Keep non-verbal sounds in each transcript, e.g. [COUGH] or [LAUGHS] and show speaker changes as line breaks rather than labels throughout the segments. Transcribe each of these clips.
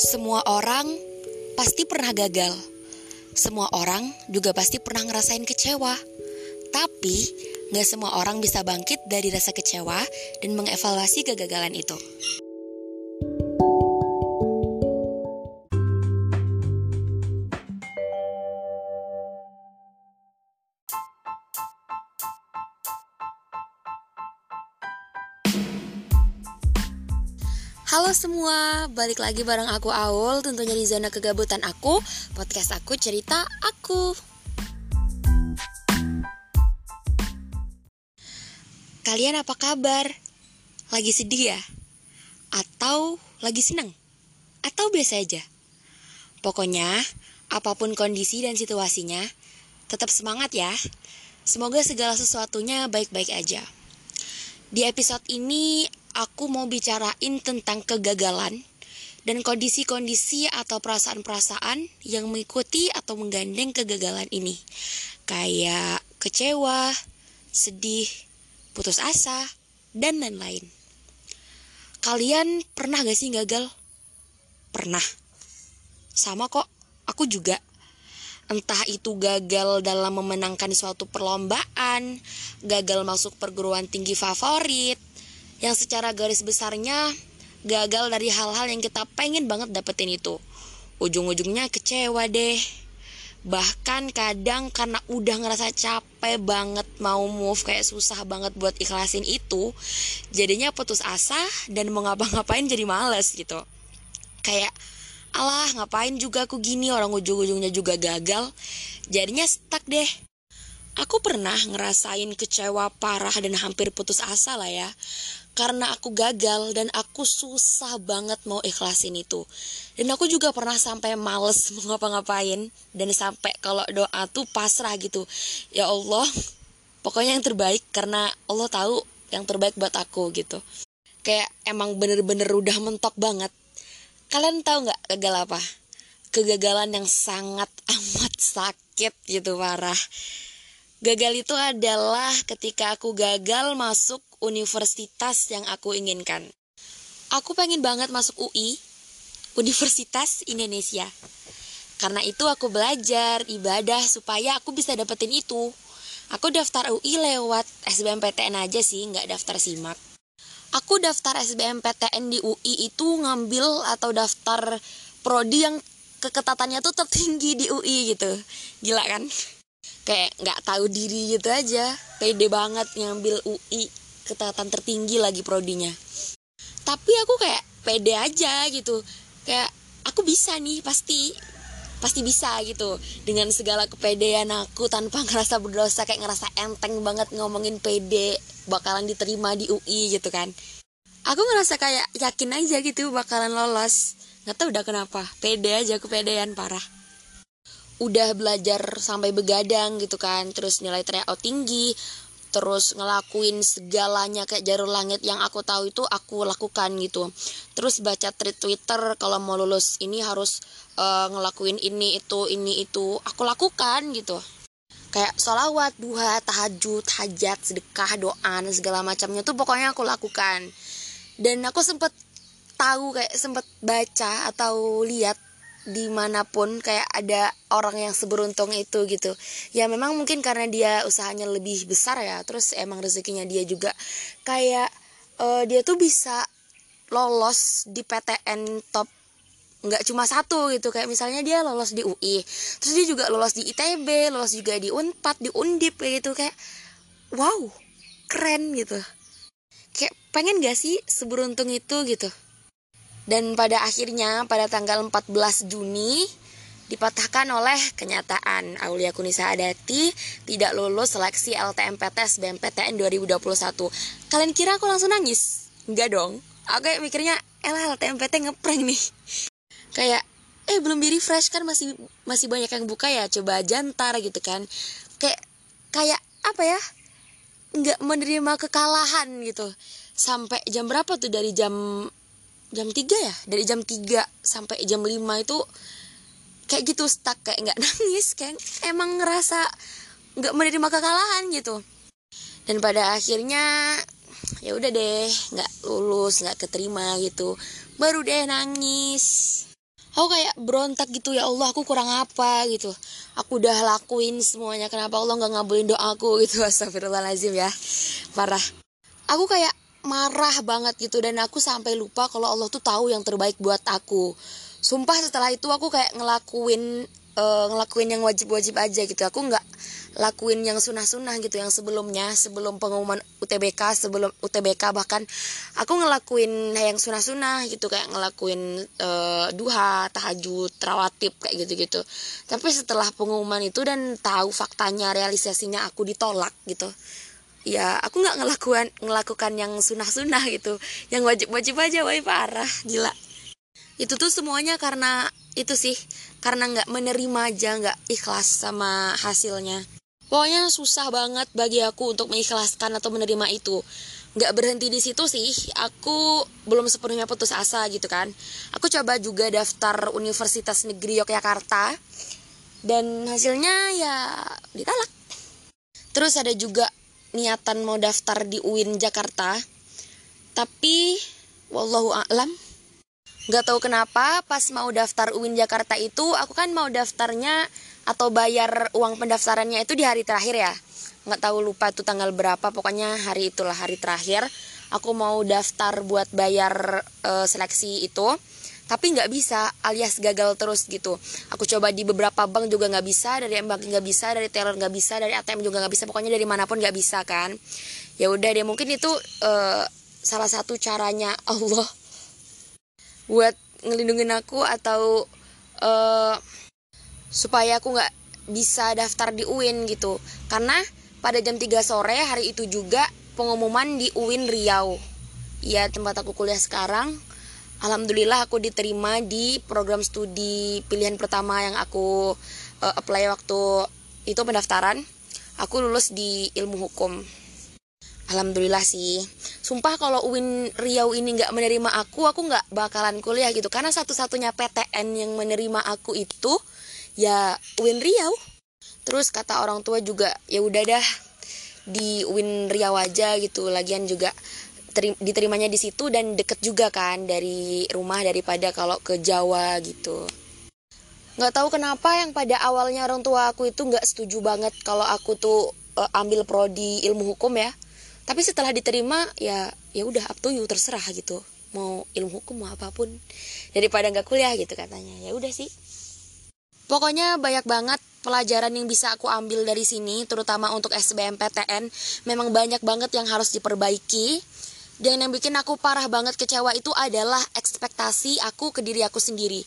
Semua orang pasti pernah gagal. Semua orang juga pasti pernah ngerasain kecewa. Tapi gak semua orang bisa bangkit dari rasa kecewa dan mengevaluasi kegagalan itu. Semua, balik lagi bareng aku Aul Tentunya di zona kegabutan aku Podcast aku cerita aku Kalian apa kabar? Lagi sedih ya? Atau lagi seneng? Atau biasa aja? Pokoknya, apa pun kondisi dan situasinya Tetap semangat ya Semoga segala sesuatunya baik-baik aja Di episode ini aku mau bicarain tentang kegagalan dan kondisi-kondisi atau perasaan-perasaan yang mengikuti atau menggandeng kegagalan ini. Kayak kecewa, sedih, putus asa, dan lain-lain. Kalian pernah gak sih gagal? Pernah. Sama kok, aku juga. Entah itu gagal dalam memenangkan suatu perlombaan, gagal masuk perguruan tinggi favorit, yang secara garis besarnya gagal dari hal-hal yang kita pengen banget dapetin itu. Ujung-ujungnya kecewa deh. Bahkan kadang karena udah ngerasa capek banget mau move kayak susah banget buat ikhlasin itu, jadinya putus asa dan mau ngapa-ngapain jadi males gitu. Kayak alah ngapain juga aku gini orang ujung-ujungnya juga gagal. Jadinya stuck deh. Aku pernah ngerasain kecewa parah dan hampir putus asa lah ya karena aku gagal dan aku susah banget mau ikhlasin itu. Dan aku juga pernah sampai males [LAUGHS] mau ngapa-ngapain dan sampai kalau doa tuh pasrah gitu. Ya Allah, pokoknya yang terbaik karena Allah tahu yang terbaik buat aku gitu. Kayak emang bener-bener udah mentok banget. Kalian tahu nggak gagal apa? Kegagalan yang sangat [LAUGHS] amat sakit gitu parah. Gagal itu adalah ketika aku gagal masuk universitas yang aku inginkan. Aku pengen banget masuk UI, Universitas Indonesia. Karena itu aku belajar, ibadah supaya aku bisa dapetin itu. Aku daftar UI lewat SBMPTN aja sih, nggak daftar SIMAK. Aku daftar SBMPTN di UI itu ngambil atau daftar prodi yang keketatannya tuh tertinggi di UI gitu. Gila kan? Kayak nggak tahu diri gitu aja. Pede banget ngambil UI ketatan tertinggi lagi prodinya. Tapi aku kayak pede aja gitu. Kayak aku bisa nih pasti pasti bisa gitu. Dengan segala kepedean aku tanpa [LAUGHS] ngerasa berdosa kayak ngerasa enteng banget ngomongin pede bakalan diterima di UI gitu kan. Aku ngerasa kayak yakin aja gitu bakalan lolos. Nggak tahu udah kenapa. Pede aja kepedean parah udah belajar sampai begadang gitu kan terus nilai tryout tinggi terus ngelakuin segalanya kayak jarum langit yang aku tahu itu aku lakukan gitu. Terus baca tweet twitter kalau mau lulus ini harus uh, ngelakuin ini itu ini itu. Aku lakukan gitu. Kayak sholawat duha tahajud hajat sedekah doa segala macamnya tuh pokoknya aku lakukan. Dan aku sempet tahu kayak sempet baca atau lihat di mana pun kayak ada orang yang seberuntung itu gitu. Ya memang mungkin karena dia usahanya lebih besar ya terus emang rezekinya dia juga. Kayak uh, dia tuh bisa lolos di PTN top nggak cuma satu gitu. Kayak misalnya dia lolos di UI terus dia juga lolos di ITB lolos juga di Unpad di Undip kayak gitu. Kayak wow keren gitu. Kayak pengen gak sih seberuntung itu gitu dan pada akhirnya pada tanggal 14 Juni dipatahkan oleh kenyataan Aulia Kunisa Adati tidak lulus seleksi LTMPTS BMPTN 2021. Kalian kira aku langsung nangis? Enggak dong. Aku kayak mikirnya, elah LTMPT ngeprank nih. [LAUGHS] Kayak, eh belum di refresh kan masih masih banyak yang buka ya, coba aja gitu kan. Kayak, kayak apa ya? Nggak menerima kekalahan gitu. Sampai jam berapa tuh dari jam jam 3 ya? Dari jam 3 sampai jam 5 itu kayak gitu stuck kayak nggak [LAUGHS] nangis kayak emang ngerasa nggak menerima kekalahan gitu. Dan pada akhirnya ya udah deh nggak lulus nggak keterima gitu. Baru deh nangis. Aku kayak berontak gitu ya Allah aku kurang apa? gitu. Aku udah lakuin semuanya kenapa Allah nggak ngabulin doaku gitu? [LAUGHS] Astagfirullahaladzim ya. Parah. Aku kayak marah banget gitu. Dan aku sampai lupa kalau Allah tuh tahu yang terbaik buat aku. Sumpah setelah itu aku kayak ngelakuin uh, ngelakuin yang wajib-wajib aja gitu. Aku nggak lakuin yang sunah-sunah gitu yang sebelumnya sebelum pengumuman UTBK sebelum UTBK bahkan. Aku ngelakuin yang sunah-sunah gitu kayak ngelakuin uh, duha tahajud rawatib kayak gitu-gitu. Tapi setelah pengumuman itu dan tahu faktanya realisasinya aku ditolak gitu ya aku nggak ngelakukan ngelakukan yang sunah-sunah gitu. Yang wajib-wajib aja wah parah gila. Itu tuh semuanya karena itu sih karena nggak menerima aja nggak ikhlas sama hasilnya. Pokoknya susah banget bagi aku untuk mengikhlaskan atau menerima itu. Nggak berhenti di situ sih aku belum sepenuhnya putus asa gitu kan. Aku coba juga daftar Universitas Negeri Yogyakarta dan hasilnya ya ditolak terus ada juga niatan mau daftar di UIN Jakarta. Tapi wallahu a'lam. Nggak tahu kenapa pas mau daftar UIN Jakarta itu aku kan mau daftarnya atau bayar uang pendaftarannya itu di hari terakhir ya. Nggak tahu lupa itu tanggal berapa pokoknya hari itulah hari terakhir. Aku mau daftar buat bayar e, seleksi itu tapi nggak bisa alias gagal terus gitu. Aku coba di beberapa bank juga nggak bisa dari bank nggak bisa dari teller nggak bisa dari ATM juga nggak bisa. Pokoknya dari mana pun nggak bisa kan. Ya udah deh mungkin itu e, salah satu caranya Allah [LAUGHS] buat ngelindungin aku atau e, supaya aku nggak bisa daftar di UIN gitu. Karena pada jam 3 sore hari itu juga pengumuman di UIN Riau. Ya tempat aku kuliah sekarang Alhamdulillah aku diterima di program studi pilihan pertama yang aku uh, apply waktu itu pendaftaran. Aku lulus di ilmu hukum. Alhamdulillah sih. Sumpah kalau UIN Riau ini nggak menerima aku Aku nggak bakalan kuliah gitu. Karena satu-satunya PTN yang menerima aku itu ya Win Riau. Terus kata orang tua juga ya udah dah di Win Riau aja gitu. Lagian juga diterimanya di situ dan deket juga kan dari rumah daripada kalau ke Jawa gitu. Nggak tahu kenapa yang pada awalnya orang tua aku itu nggak setuju banget kalau aku tuh uh, ambil prodi ilmu hukum ya. Tapi setelah diterima ya ya udah up to you terserah gitu. Mau ilmu hukum mau apa pun. Daripada nggak kuliah gitu katanya. Ya udah sih. Pokoknya banyak banget pelajaran yang bisa aku ambil dari sini, terutama untuk SBMPTN. Memang banyak banget yang harus diperbaiki. Dan yang bikin aku parah banget kecewa itu adalah ekspektasi aku ke diri aku sendiri.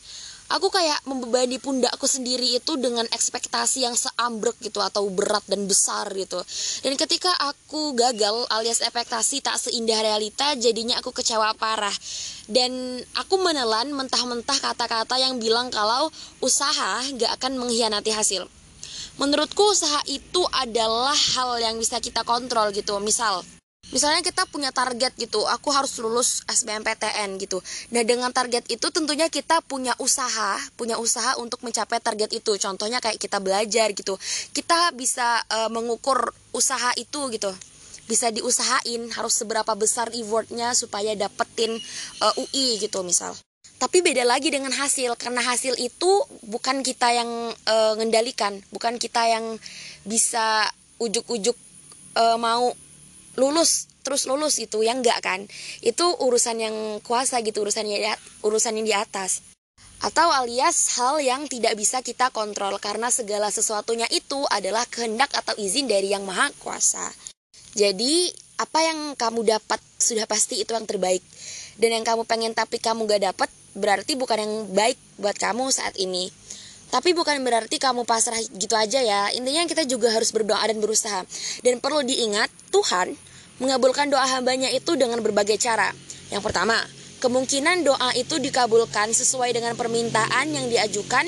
Aku kayak membebani pundakku sendiri itu dengan ekspektasi yang seambrek gitu atau berat dan besar gitu. Dan ketika aku gagal alias ekspektasi tak seindah realita jadinya aku kecewa parah. Dan aku menelan mentah-mentah kata-kata yang bilang kalau usaha gak akan mengkhianati hasil. Menurutku usaha itu adalah hal yang bisa kita kontrol gitu. Misal misalnya kita punya target gitu aku harus lulus SBMPTN gitu. Nah dengan target itu tentunya kita punya usaha punya usaha untuk mencapai target itu. Contohnya kayak kita belajar gitu. Kita bisa uh, mengukur usaha itu gitu. Bisa diusahain harus seberapa besar effortnya supaya dapetin uh, eh, UI gitu misal. Tapi beda lagi dengan hasil karena hasil itu bukan kita yang uh, ngendalikan. Bukan kita yang bisa ujuk-ujuk uh, mau lulus terus lulus gitu yang enggak kan? Itu urusan yang kuasa gitu urusan yang urusan yang di atas. Atau alias hal yang tidak bisa kita kontrol karena segala sesuatunya itu adalah kehendak atau izin dari yang maha kuasa. Jadi apa yang kamu dapat sudah pasti itu yang terbaik. Dan yang kamu pengen tapi kamu gak dapat berarti bukan yang baik buat kamu saat ini. Tapi bukan berarti kamu pasrah gitu aja ya. Intinya kita juga harus berdoa dan berusaha. Dan perlu diingat, Tuhan mengabulkan doa hambanya itu dengan berbagai cara. Yang pertama, kemungkinan doa itu dikabulkan sesuai dengan permintaan yang diajukan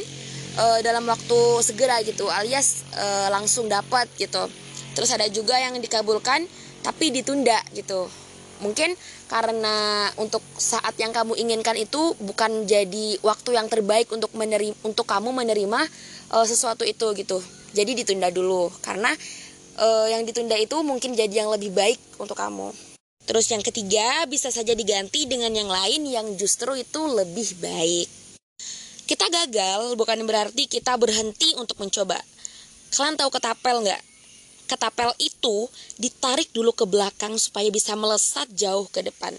uh, dalam waktu segera gitu, alias uh, langsung dapat gitu. Terus ada juga yang dikabulkan tapi ditunda gitu mungkin karena untuk saat yang kamu inginkan itu bukan jadi waktu yang terbaik untuk menerima untuk kamu menerima uh, sesuatu itu gitu jadi ditunda dulu karena uh, yang ditunda itu mungkin jadi yang lebih baik untuk kamu terus yang ketiga bisa saja diganti dengan yang lain yang justru itu lebih baik kita gagal bukan berarti kita berhenti untuk mencoba. Kalian tahu ketapel nggak? Ketapel itu ditarik dulu ke belakang supaya bisa melesat jauh ke depan.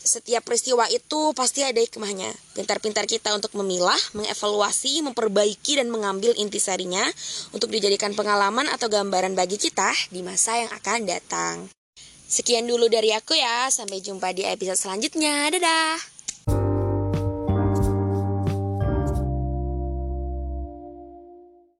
Setiap peristiwa itu pasti ada hikmahnya. Pintar-pintar kita untuk memilah, mengevaluasi, memperbaiki, dan mengambil intisarinya untuk dijadikan pengalaman atau gambaran bagi kita di masa yang akan datang. Sekian dulu dari aku ya, sampai jumpa di episode selanjutnya. Dadah!